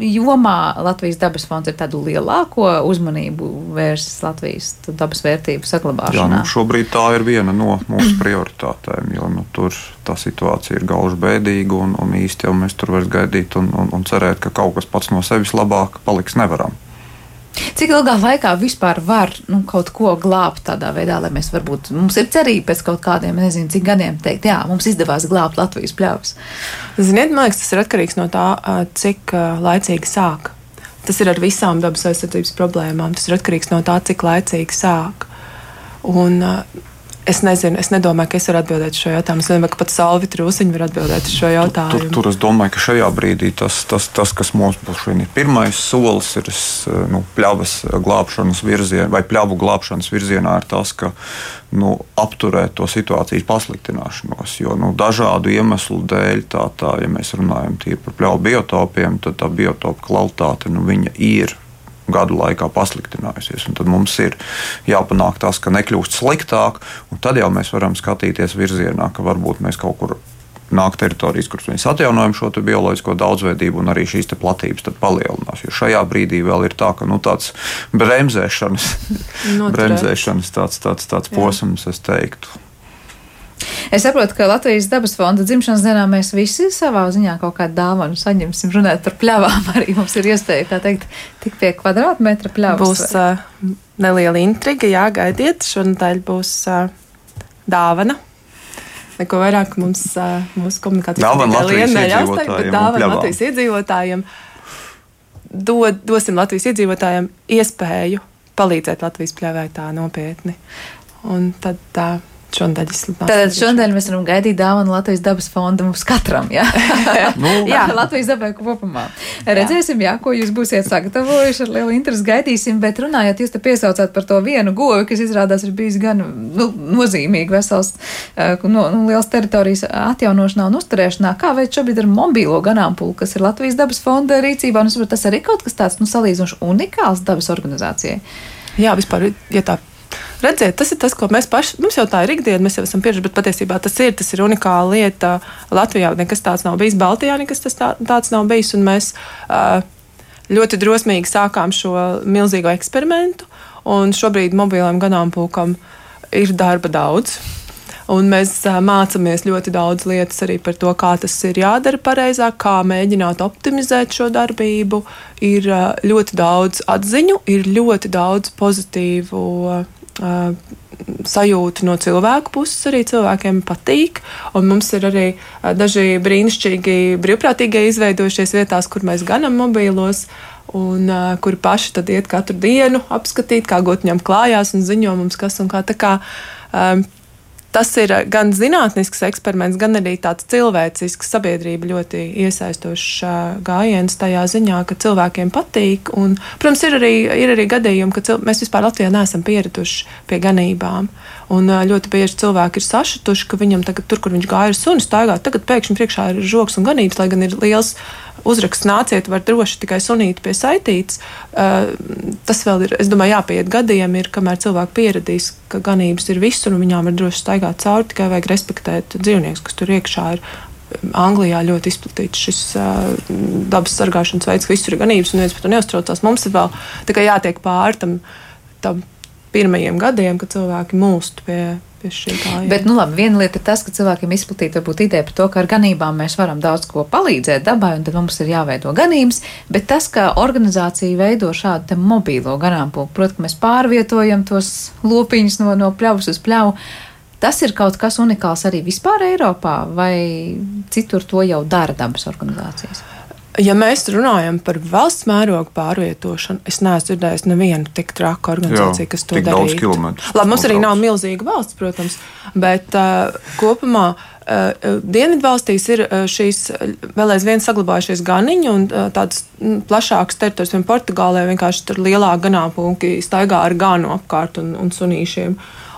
jomā Latvijas dabas fonds ir tādu lielāko uzmanību vērsis Latvijas dabas vērtību Jā, saglabāšanā. nu, šobrīd tā ir viena no mūsu prioritātēm, jo nu, tur tā situācija ir gauži bēdīga un, un īsti jau mēs tur vairs gaidīt un, un, un cerēt, ka kaut kas pats no sevis labāk paliks nevaram. Cik ilgā laikā vispār var nu, kaut ko glābt tādā veidā, lai mēs varbūt, mums ir cerība pēc kaut kādiem, nezinu, cik gadiem teikt, jā, mums izdevās glābt Latvijas pļavas. Ziniet, man liekas, tas ir atkarīgs no tā, cik laicīgi sāk. Tas ir ar visām dabas aizsardzības problēmām. Tas ir atkarīgs no tā, cik laicīgi sāk. Un, ā, es nezinu, es nedomāju, ka es varu atbildēt šo jautājumu. Es domāju, ka pat Salvi Trūsiņa var atbildēt uz šo Tur, jautājumu. tur es domāju, ka šajā brīdī tas, tas, tas kas mums būs pirmais solis, ir nu, pļavas glābšanas virzienā, vai pļavu glābšanas virzienā, ir tas, ka nu, apturēt to situācijas pasliktināšanos. Jo nu, dažādu iemeslu dēļ, tā, tā, ja mēs runājam par pļauju biotopiem, tad tā biotopa kvalitāte nu, ir gadu laikā pasliktinājusies. Un Tad mums ir jāpanāk tas, ka nekļūst sliktāk, un tad jau mēs varam skatīties virzienā, ka varbūt mēs kaut kur nāk teritorijas, kuras mēs atjaunojam šo bioloģisko daudzveidību, un arī šīs platības palielinās. Jo šajā brīdī vēl ir tā, ka nu, tāds bremzēšanas, bremzēšanas tāds, tāds, tāds posms, es teiktu. Es saprotu, ka Latvijas dabas fonda dzimšanas dienā mēs visi savā ziņā kaut kādu dāvanu saņemsim. Runājot par pļavām, arī mums ir iespēja, kā teikt, tik pie kvadrātmetra pļavas. Būs uh, neliela intriga, jā, gaidiet. Šonadēļ būs uh, dāvana. Neko vairāk mums, uh, mūsu komunikācijas teikt, iedzīvotājiem bet dāvana. Latvijas iedzīvotājiem. Dod, dosim Latvijas iedzīvotājiem iespēju palīdzēt Latvijas pļāvai tā nopietni. Un tad tā šonadēļ izsludinās. Tātad šodien mēs varam gaidīt dāvanu Latvijas dabas fonda mums katram. Jā, Nu, jā Latvijas dabai kopumā. Redzēsim, jā, ko jūs būsiet sagatavojuši. Ar lielu interesi gaidīsim, bet runājot, jūs te piesaucāt par to vienu govi, kas izrādās ir bijis gan nu, nozīmīgi vesels, eh, no, nu, liels teritorijas atjaunošanā un uzturēšanā. Kā veids šobrīd ar mobīlo ganāmpulu, kas ir Latvijas dabas fonda rīcībā? Un es saprotu, tas arī kaut kas tāds, nu, salīdzinoši unikāls dabas organizācijai. Jā, vispār, ja tā redziet, tas ir tas, ko mēs paši, mums jau tā ir ikdiena, mēs jau esam pieraduši, bet patiesībā tas ir, tas ir unikāla lieta. Latvijā nekas tāds nav bijis, Baltijā nekas tā, tāds nav bijis, un mēs ļoti drosmīgi sākām šo milzīgo eksperimentu, un šobrīd mobiliem ganāmpulkam ir darba daudz. Un mēs mācāmies ļoti daudz lietas arī par to, kā tas ir jādara pareizāk, kā mēģināt optimizēt šo darbību. Ir ļoti daudz atziņu, ir ļoti daudz pozitīvu sajūtu no cilvēku puses. Arī cilvēkiem patīk. Mums ir arī daži brīnišķīgi brīvprātīgie izveidojušies vietās, kur mēs ganam mobīlos. Un, uh, kuri paši tad iet katru dienu apskatīt, kā gūt viņam klājās un ziņo mums, kas un kā. Tā kā um, tas ir gan zinātnisks eksperiments, gan arī tāds cilvēcisks, sabiedrība ļoti iesaistošs gājiens tajā ziņā, ka cilvēkiem patīk. Un, protams, ir arī, ir arī gadījumi, ka cil... mēs vispār Latvijā neesam pieraduši pie ganībām. Un ļoti bieži cilvēki ir sašutuši, ka viņam tagad, tur, kur viņš gāja ar sunu staigāt, tagad pēkšņi priekšā ir žoks un ganības, lai gan ir liels uzraksts nāciet, var droši tikai sunīt pie saitītes. Tas vēl ir, es domāju, jāpiet gadiem, ir, kamēr cilvēki pieradīs, ka ganības ir visur un viņām var droši staigāt cauri, tikai vajag respektēt dzīvniekus, kas tur iekšā ir. Anglijā ļoti izplatīts šis uh, dabas sargāšanas veids, ka visur ir ganības un viens par to neuztraucās. Mums ir vēl tikai jātiek pāri tam, tam pirmajiem gadiem, kad cilvēki mūst pie, pie. Bet, nu labi, viena lieta ir tas, ka cilvēkiem izplatīta varbūt ideja par to, ka ar ganībām mēs varam daudz ko palīdzēt dabai, un tad mums ir jāveido ganības, bet tas, ka organizācija veido šādu mobīlo ganāmpulku, protams, ka mēs pārvietojam tos lopiņus no, no pļavas uz pļavu. Tas ir kaut kas unikāls arī vispār Eiropā, vai citur to jau dara dabas organizācijas? Ja mēs runājam par valsts mēroga pārvietošanu, es neesmu dzirdējis nevienu tik traku organizāciju, Jā, kas to darītu. daudz kilometru Labi, mums arī nav milzīga valsts, protams, bet uh, kopumā uh, Dienvidvalstīs ir uh, šīs uh, vēl aizvien saglabājušies ganiņi un uh, tādas mm, plašākas teritorijas, piemēram, Portugālē vienkārši tur lielāki ganāmpulki staigā ar ganu apkārt un, un sunīšiem.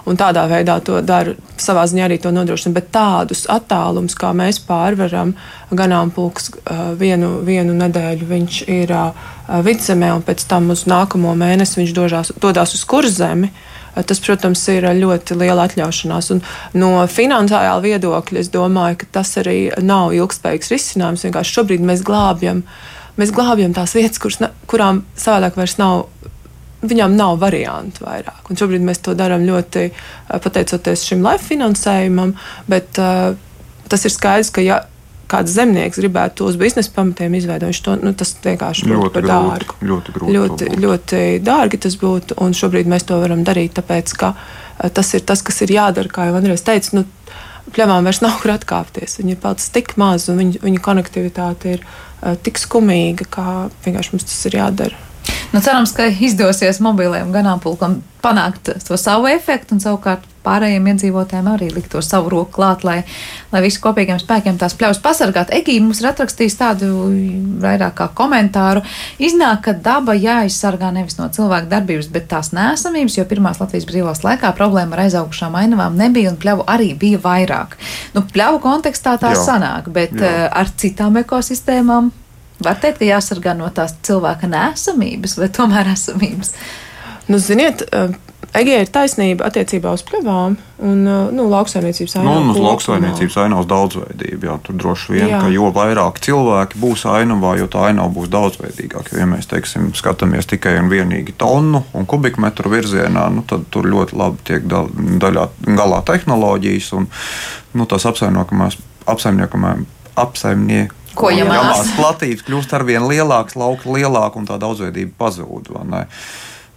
Un tādā veidā to dara, savā ziņā arī to nodrošina. Bet tādus attālumus, kā mēs pārvaram, ganāmpulks uh, vienu, vienu nedēļu viņš ir uh, vidzemē, un pēc tam uz nākamo mēnesi viņš dožās, dodas uz kurzemi. Uh, Tas, protams, ir ļoti liela atļaušanās. Un no finansiālā viedokļa es domāju, ka tas arī nav ilgspējīgs risinājums. Vienkārši šobrīd mēs glābjam, mēs glābjam tās vietas, kuras, kurām savādāk vairs nav viņām nav variantu vairāk. Un šobrīd mēs to darām ļoti eh, pateicoties šim life finansējumam, bet uh, tas ir skaidrs, ka ja kāds zemnieks gribētu to uz biznesa pamatiem izveidot, viņš to nu, tas vienkārši Ļoti par grūti, dārgu. ļoti grūti Ļoti, ļoti dārgi tas būtu, un šobrīd mēs to varam darīt, tāpēc ka uh, tas ir tas, kas ir jādara, kā jau Andrēs teica. Nu, Pļavām vairs nav kur atkāpties. Viņa ir palicis tik maza, un viņa, viņa konektivitāte ir uh, tik skumīga, ka vienkārši mums tas ir jādara. Nu, cerams, ka izdosies mobiliem ganāmpulkam panākt to savu efektu un savukārt pārējiem iedzīvotājiem arī likt to savu roku klāt, lai, lai visi kopīgiem spēkiem tās pļaus pasargāt. Egija mums ir atrakstījis tādu vairāk kā komentāru. Iznāk, ka daba jāizsargā nevis no cilvēku darbības, bet tās nēsamības, jo pirmās Latvijas brīvās laikā problēma ar aizaugušām ainavām nebija un pļavu arī bija vairāk. Nu, pļavu kontekstā tā Jā. sanāk, bet Jā. uh, ar citām ekosistēmām Var teikt, ka jāsargā no tās cilvēka nesamības vai tomēr esamības. Nu, ziniet, uh, Egija ir taisnība attiecībā uz pļavām un uh, nu, lauksaimniecības Nu, un uz lauksaimniecības ainavas daudzveidību. Jā, tur droši vien, Jā. ka jo vairāk cilvēki būs ainavā, jo tā ainava būs daudzveidīgāka. Jo, ja mēs teiksim, skatāmies tikai un vienīgi tonu un kubikmetru virzienā, nu, tad tur ļoti labi tiek da daļā, galā tehnoloģijas un nu, tās apsaimniekamās. Apsaimniekamā, apsaimnieku Ko ja jamās mās? platības kļūst ar vien lielākas, lauka lielāka un tā daudzveidība pazūd.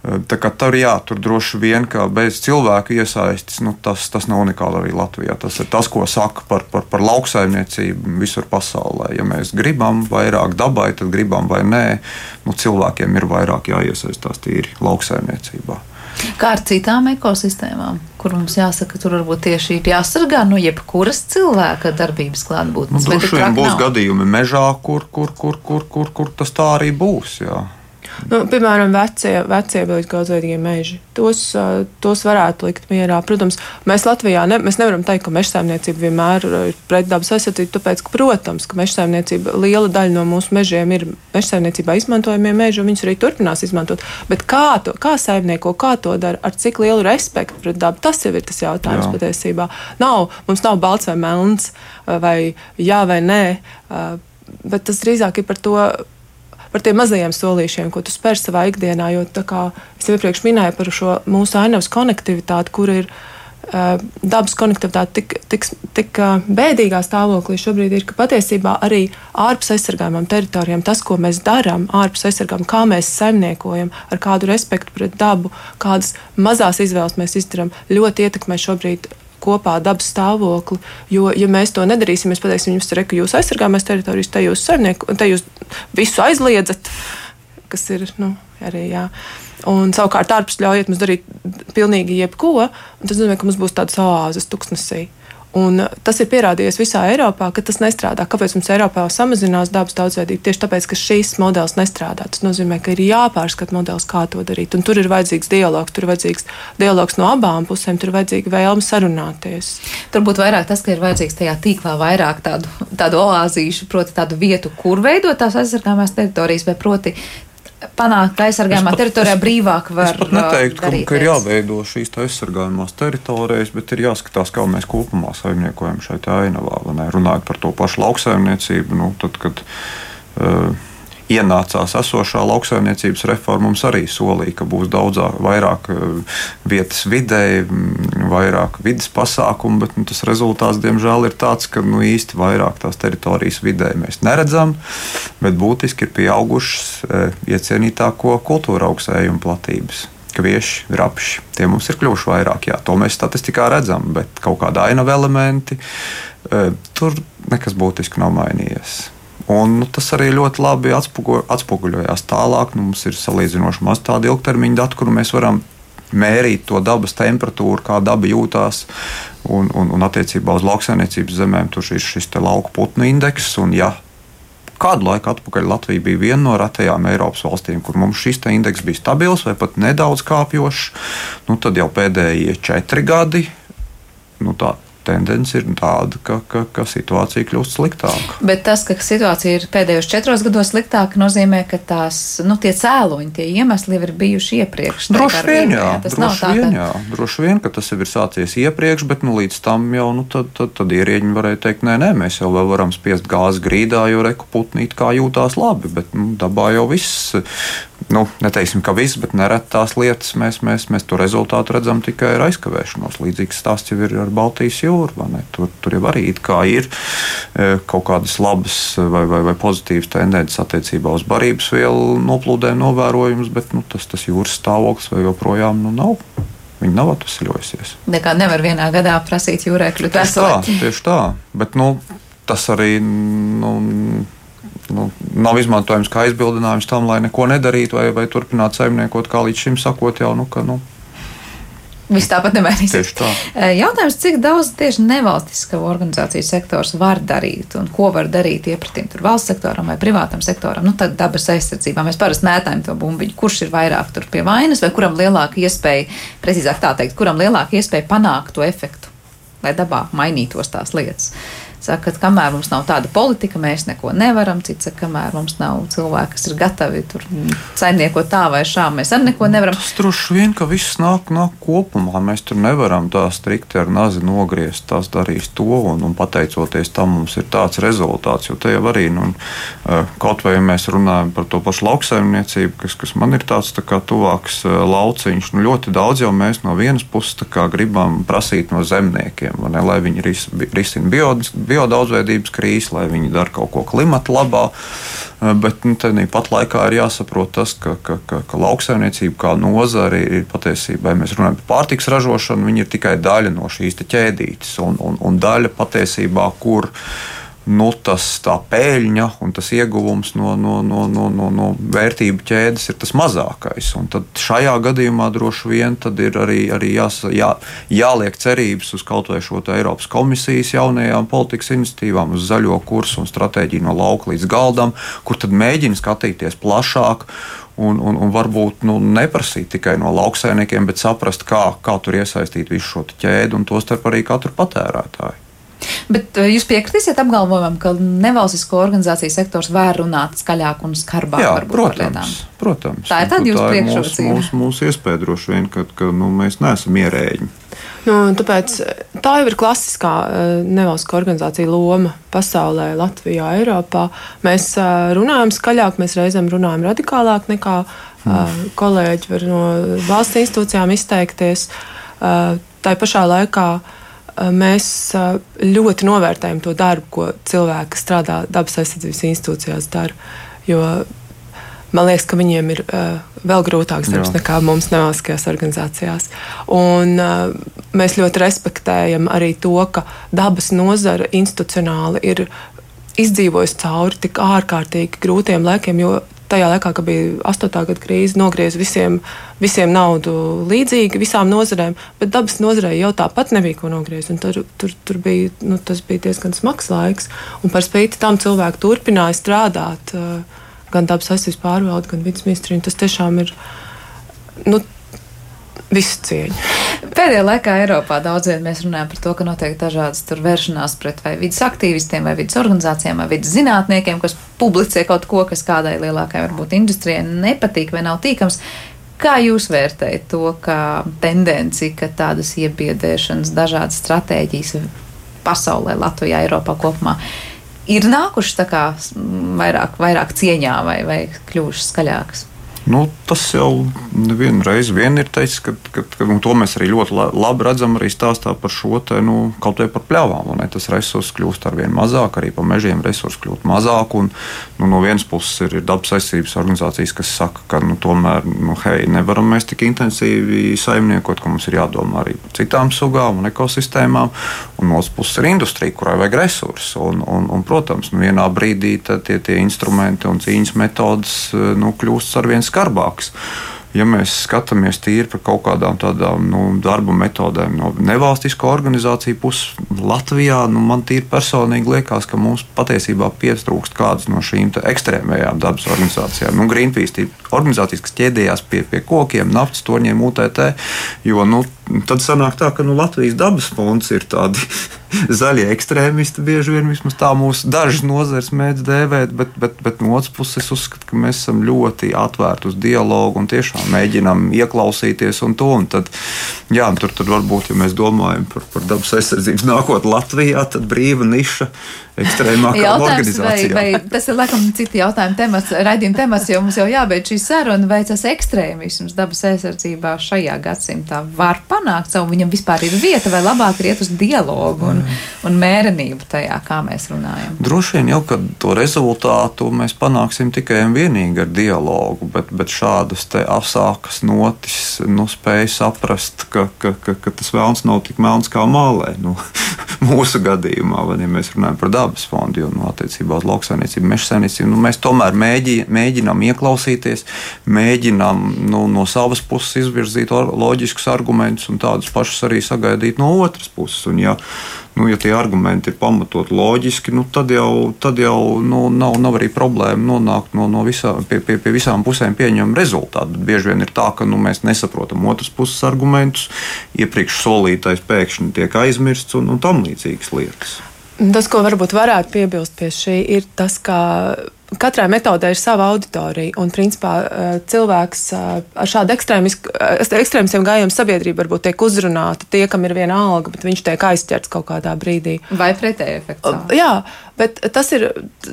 Tā kā tur, jā, tur droši vien, ka bez cilvēku iesaistes, nu, tas, tas nav unikāli arī Latvijā. Tas ir tas, ko saka par, par, par lauksaimniecību visur pasaulē. Ja mēs gribam vairāk dabai, tad gribam vai nē, nu, cilvēkiem ir vairāk jāiesaistās tīri lauksaimniecībā. Kā ar citām ekosistēmām, kur mums jāsaka, tur varbūt tieši ir jāsargā no jebkuras cilvēka darbības Nu, klātbūtnes. tik droši vien būs nav? gadījumi mežā, kur, kur, kur, kur, kur, kur tas tā arī būs. Jā. Nu, piemēram, vecie, vecie bioloģiski meži. Tos, tos varētu likt mierā. Protams, mēs Latvijā ne, mēs nevaram teikt, ka meža saimniecība vienmēr ir pret dabas aizsardzību, tāpēc, ka, protams, ka meža saimniecība liela daļa no mūsu mežiem ir meža saimniecībā izmantojamie meži, un viņus arī turpinās izmantot. Bet kā to kā saimnieko, kā to dara, ar cik lielu respektu pret dabu, tas jau ir tas jautājums Jā. patiesībā. Nav, mums nav balts vai melns, vai jā vai nē, bet tas drīzāk ir par to par tiem mazajiem solīšiem, ko tu spēr savā ikdienā. Jo, kā es jau iepriekš minēju par šo mūsu ainavas konektivitāti, kur ir dabas konektivitāte tik, tik, tik bēdīgā stāvoklī šobrīd ir, ka patiesībā arī ārpus aizsargājumām teritorijām tas, ko mēs darām, ārpus aizsargājumiem, kā mēs saimniekojam, ar kādu respektu pret dabu, kādas mazās izvēles mēs izdarām, ļoti ietekmē šobrīd kopā dabas stāvokli. Jo, ja mēs to nedarīsim, mēs pateiksim, jums ir reka, jūs aizsargājamās teritorijas, te jūs, saimnieku, te jūs visu aizliedzat, kas ir nu, arī. Jā. Un savukārt ārpus ļaujiet mums darīt pilnīgi jebko, tas nozīmē, ka mums būs tādas oāzes tuksnesī. Un tas ir pierādījies visā Eiropā, ka tas nestrādā. Kāpēc mums Eiropā samazinās dabas daudzveidība? Tieši tāpēc, ka šīs modelis nestrādā. Tas nozīmē, ka ir jāpārskata modelis, kā to darīt. Un tur ir vajadzīgs dialogs, tur ir vajadzīgs dialogs no abām pusēm, tur ir vajadzīga vēlme sarunāties. Turbūt vairāk tas, ka ir vajadzīgs tajā tīklā vairāk tādu, tādu oāzīšu, proti tādu vietu, kur veidot tās aizsargājumās teritorijas, vai proti panākt, ka aizsargājumā teritorijā brīvāk var būt. Es neteiktu, ka, ka ir jāveido šīs aizsargājumās teritorijas, bet ir jāskatās, kā mēs kopumā saimniekojam šeit ainavā. Runājot par to pašu lauksaimniecību, nu, tad, kad uh, ienācās esošā lauksaimniecības reforma, mums arī solīja, ka būs daudz vairāk eh, vietas vidē, vairāk vidas pasākumu, bet nu, tas rezultāts, diemžēl, ir tāds, ka nu, īsti vairāk tās teritorijas vidē mēs neredzam, bet būtiski ir pieaugušas e, iecienītāko kultūra augsējumu platības kvieši, rapši. Tie mums ir kļuvuši vairāk. Jā, to mēs statistikā redzam, bet kaut kāda ainava elementi e, tur nekas būtiski nav mainījies. Un, nu, tas arī ļoti labi atspogu, atspoguļojās tālāk. Nu, mums ir salīdzinoši maz tādu ilgtermiņa datu, kuru mēs varam mērīt to dabas temperatūru, kā daba jūtās. Un, un, un attiecībā uz lauksaimniecības zemēm tur ir šis lauku putnu indeks. Un, ja kādu laiku atpakaļ Latvija bija viena no retajām Eiropas valstīm, kur mums šis indeks bija stabils vai pat nedaudz kāpjošs. Nu, tad jau pēdējie četri gadi nu, tā, tendence ir tāda, ka, ka, ka situācija kļūst sliktāka. Bet tas, ka situācija ir pēdējos četros gados sliktāka, nozīmē, ka tās, nu, tie cēloņi, tie iemesli jau ir bijuši iepriekš. Droši vien, jā, jā, tas droši tā, vien, ka... jā. Droši vien, ka tas jau ir sācies iepriekš, bet nu, līdz tam jau nu, tad, tad, tad ierēģi varēja teikt, nē, nē, mēs jau varam spiest gāzi grīdā, jo reku putnīt kā jūtās labi, bet nu, dabā jau viss nu, neteiksim, ka viss, bet nereti tās lietas mēs, mēs, mēs to rezultātu redzam tikai ar aizkavēšanos. Līdzīgs stāsts jau ir ar Baltijas jūru. Tur, tur jau arī ir e, kaut kādas labas vai, vai, vai pozitīvas tendences attiecībā uz barības vielu noplūdēm novērojums, bet nu, tas, tas jūras stāvoklis joprojām nu, nav. Viņa nav atvesļojusies. Nekā nevar vienā gadā prasīt jūrē kļūt veselu. Tieši tā, bet nu, tas arī. Nu, nu, nav izmantojams kā aizbildinājums tam, lai neko nedarītu vai, vai turpinātu saimniekot, kā līdz šim sakot, jau nu, ka. Nu, Viss tāpat nemainīsies. Tā. Jautājums, cik daudz tieši nevalstiskā organizāciju sektors var darīt un ko var darīt iepratīm tur valsts sektoram vai privātam sektoram, nu tad dabas aizsardzībā. Mēs parasti mētājam to bumbiņu, kurš ir vairāk tur pie vainas vai kuram lielāka iespēja, precīzāk tā teikt, kuram lielāka iespēja panākt to efektu, lai dabā mainītos tās lietas. Saka, ka kamēr mums nav tāda politika, mēs neko nevaram. Cits saka, kamēr mums nav cilvēki, kas ir gatavi tur saimniekot tā vai šā, mēs arī neko nevaram. Tas droši vien, ka viss nāk, nāk kopumā. Mēs tur nevaram tā strikti ar nazi nogriezt, tas darīs to, un, un pateicoties tam mums ir tāds rezultāts. Jo te jau arī, nu, kaut vai mēs runājam par to pašu lauksaimniecību, kas, kas man ir tāds tā kā tuvāks lauciņš, nu, ļoti daudz jau mēs no vienas puses gribam prasīt no zemniekiem, ne, lai viņi ris, risina bioloģisku biodaudzveidības krīzi, lai viņi dara kaut ko klimata labā. Eh, bet nu, tāpat laikā ir jāsaprot tas, ka, ka, ka, ka lauksaimniecība kā nozare ir patiesībā, ja mēs runājam par pārtiks ražošanu, viņi ir tikai daļa no šīs ķēdītes un, un, un daļa patiesībā, kur nu, tas tā pēļņa un tas ieguvums no, no, no, no, no, no vērtību ķēdes ir tas mazākais. Un tad šajā gadījumā droši vien ir arī, arī jās, jā, jāliek cerības uz kaut vai šo Eiropas komisijas jaunajām politikas iniciatīvām, uz zaļo kursu un stratēģiju no lauka līdz galdam, kur tad mēģina skatīties plašāk. Un, un, un varbūt nu, neprasīt tikai no lauksaimniekiem, bet saprast, kā, kā tur iesaistīt visu šo ķēdi un tostarp arī katru patērētāju. Bet eh, jūs piekritīsiet apgalvojumam, ka nevalstisko organizāciju sektors var runāt skaļāk un skarbāk Jā, protams, protams. Tā ir tāda jūsu priekšrocība. Mūsu, mūsu, mūsu iespēja droši vien, ka, ka nu, mēs neesam ierēģi. Nu, tāpēc tā jau ir klasiskā eh, nevalstiskā organizācija loma pasaulē, Latvijā, Eiropā. Mēs eh, runājam skaļāk, mēs reizēm runājam radikālāk nekā hmm. kolēģi var no valsts institūcijām izteikties. tā pašā laikā mēs ļoti novērtējam to darbu, ko cilvēki, kas strādā dabas aizsardzības institūcijās, dara. Jo man liekas, ka viņiem ir uh, vēl grūtāks darbs Jā. nekā mums nevalstiskajās organizācijās. Un, mēs ļoti respektējam arī to, ka dabas nozara institucionāli ir izdzīvojusi cauri tik ārkārtīgi grūtiem laikiem, jo tajā laikā, kad bija 8. gada krīze, nogriez visiem, visiem naudu līdzīgi visām nozarēm, bet dabas nozarei jau tāpat nebija ko nogriezt. Tur, tur, tur bija, nu, tas bija diezgan smags laiks, un par spīti tam cilvēki turpināja strādāt. Gan dabas aizsardzības pārvalde, gan vidas ministrija. Tas tiešām ir nu, visu cieņu. Pēdējā laikā Eiropā daudz vien mēs runājam par to, ka notiek dažādas vēršanās pret vai vidas aktīvistiem, vai vidas organizācijām, vai vidas zinātniekiem, kas publicē kaut ko, kas kādai lielākai varbūt industrijai nepatīk vai nav tīkams. Kā jūs vērtējat to tendenci, ka tādas iebiedēšanas, dažādas stratēģijas pasaulē, Latvijā, Eiropā kopumā ir nākušas tā kā vairāk, vairāk cieņā vai, vai kļuvušas skaļākas? Nu, tas jau nevienu reizi vien ir teicis, ka, ka, ka to mēs arī ļoti labi redzam arī stāstā par šo te, nu, kaut vai par pļāvām. Tas resurss kļūst ar vien mazāk, arī pa mežiem resursi kļūst mazāk. Un, nu, no vienas puses ir, ir dabas aizsardzības organizācijas, kas saka, ka nu, tomēr nu, hei, nevaram mēs tik intensīvi saimniekot, ka mums ir jādomā arī par citām sugām un ekosistēmām. Un no otras puses ir industrija, kurai vajag resursus. Un, un, un, protams, nu, vienā brīdī tie, tie instrumenti un cīņas metodas nu, kļūst ar vien skaidrākas skarbāks ja mēs skatāmies tīri par kaut kādām tādām nu, darba metodēm no nevalstisko organizāciju puses, Latvijā nu, man tīri personīgi liekas, ka mums patiesībā pietrūkst kādas no šīm ekstrēmajām dabas organizācijām. Nu, Greenpeace ir organizācijas, kas ķēdējās pie, pie kokiem, naftas torņiem, UTT. Jo nu, tad sanāk tā, ka nu, Latvijas dabas fonds ir tādi zaļie ekstrēmisti, bieži vien vismaz tā mūsu dažas nozares mēdz dēvēt, bet, bet, bet no otras puses es uzskatu, ka mēs esam ļoti atvērti uz dialogu un tiešām mēģinām ieklausīties un to. Un tad, jā, tur, tur varbūt, ja mēs domājam par, par dabas aizsardzības nākotni Latvijā, tad brīva niša ekstrēmākām organizācijām. Vai, vai tas ir laikam citi jautājumi temats, raidījuma temats, jo mums jau jābeidz šī saruna, vai tas ekstrēmisms dabas aizsardzībā šajā gadsimtā var panākt savu, viņam vispār ir vieta, vai labāk iet uz dialogu un, un mērenību tajā, kā mēs runājam. Droši vien jau, ka to rezultātu mēs panāksim tikai un vienīgi ar dialogu, bet, bet šādas te asākas notis nu, spēj saprast, ka, ka, ka, ka tas vēlns nav tik melns kā mālē. Nu, mūsu gadījumā, vai ja mēs runājam par dabas fondu, jo nu, attiecībā uz lauksaimniecību, meža saimniecību, nu, mēs tomēr mēģi, mēģinām ieklausīties, mēģinām nu, no savas puses izvirzīt loģiskus argumentus un tādus pašus arī sagaidīt no otras puses. Un, ja, nu, ja tie argumenti ir pamatot loģiski, nu, tad jau, tad jau nu, nav, nav arī problēma nonākt no, no visā, pie, pie, pie visām pusēm pieņemam rezultātu. Bet bieži vien ir tā, ka nu, mēs nesaprotam otras puses argumentus, iepriekš solītais pēkšņi tiek aizmirsts un, un tam līdzīgas lietas. Tas, ko varbūt varētu piebilst pie šī, ir tas, ka katrai metodē ir sava auditorija. Un, principā, eh, cilvēks eh, ar šādu eh, ekstrēmiskiem gājumiem sabiedrība varbūt tiek uzrunāta tie, kam ir viena alga, bet viņš tiek aizķerts kaut kādā brīdī. Vai pretēji efekts? Jā, bet tas ir,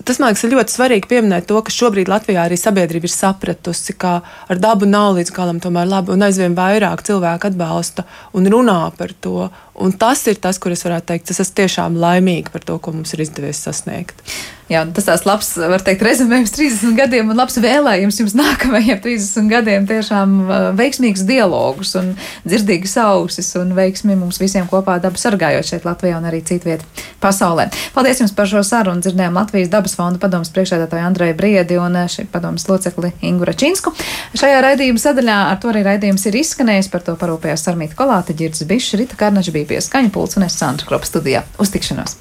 tas man liekas, ir ļoti svarīgi pieminēt to, ka šobrīd Latvijā arī sabiedrība ir sapratusi, ka ar dabu nav līdz galam tomēr labi, un aizvien vairāk cilvēku atbalsta un runā par to. Un tas ir tas, kur es varētu teikt, es esmu tiešām laimīga par to, ko mums ir izdevies sasniegt. Jā, tas tāds labs, var teikt, rezumējums 30 gadiem un labs vēlējums jums nākamajiem 30 gadiem. Tiešām uh, veiksmīgs dialogus un dzirdīgas ausis un veiksmi mums visiem kopā dabu sargājot šeit Latvijā un arī citviet pasaulē. Paldies jums par šo sarunu. Dzirdējām Latvijas dabas fonda padomas priekšēdētāju Andreju Briedi un uh, šī padomas locekli Ingura Činsku. Šajā raidījuma sadaļā ar to arī raidījums ir izskanējis. Par to parūpējās Sarmīta Kolāte, Girds Bišs, Rita Karnača bija pie skaņa pults un es Sandra Kropa studijā. Uz tikšanos!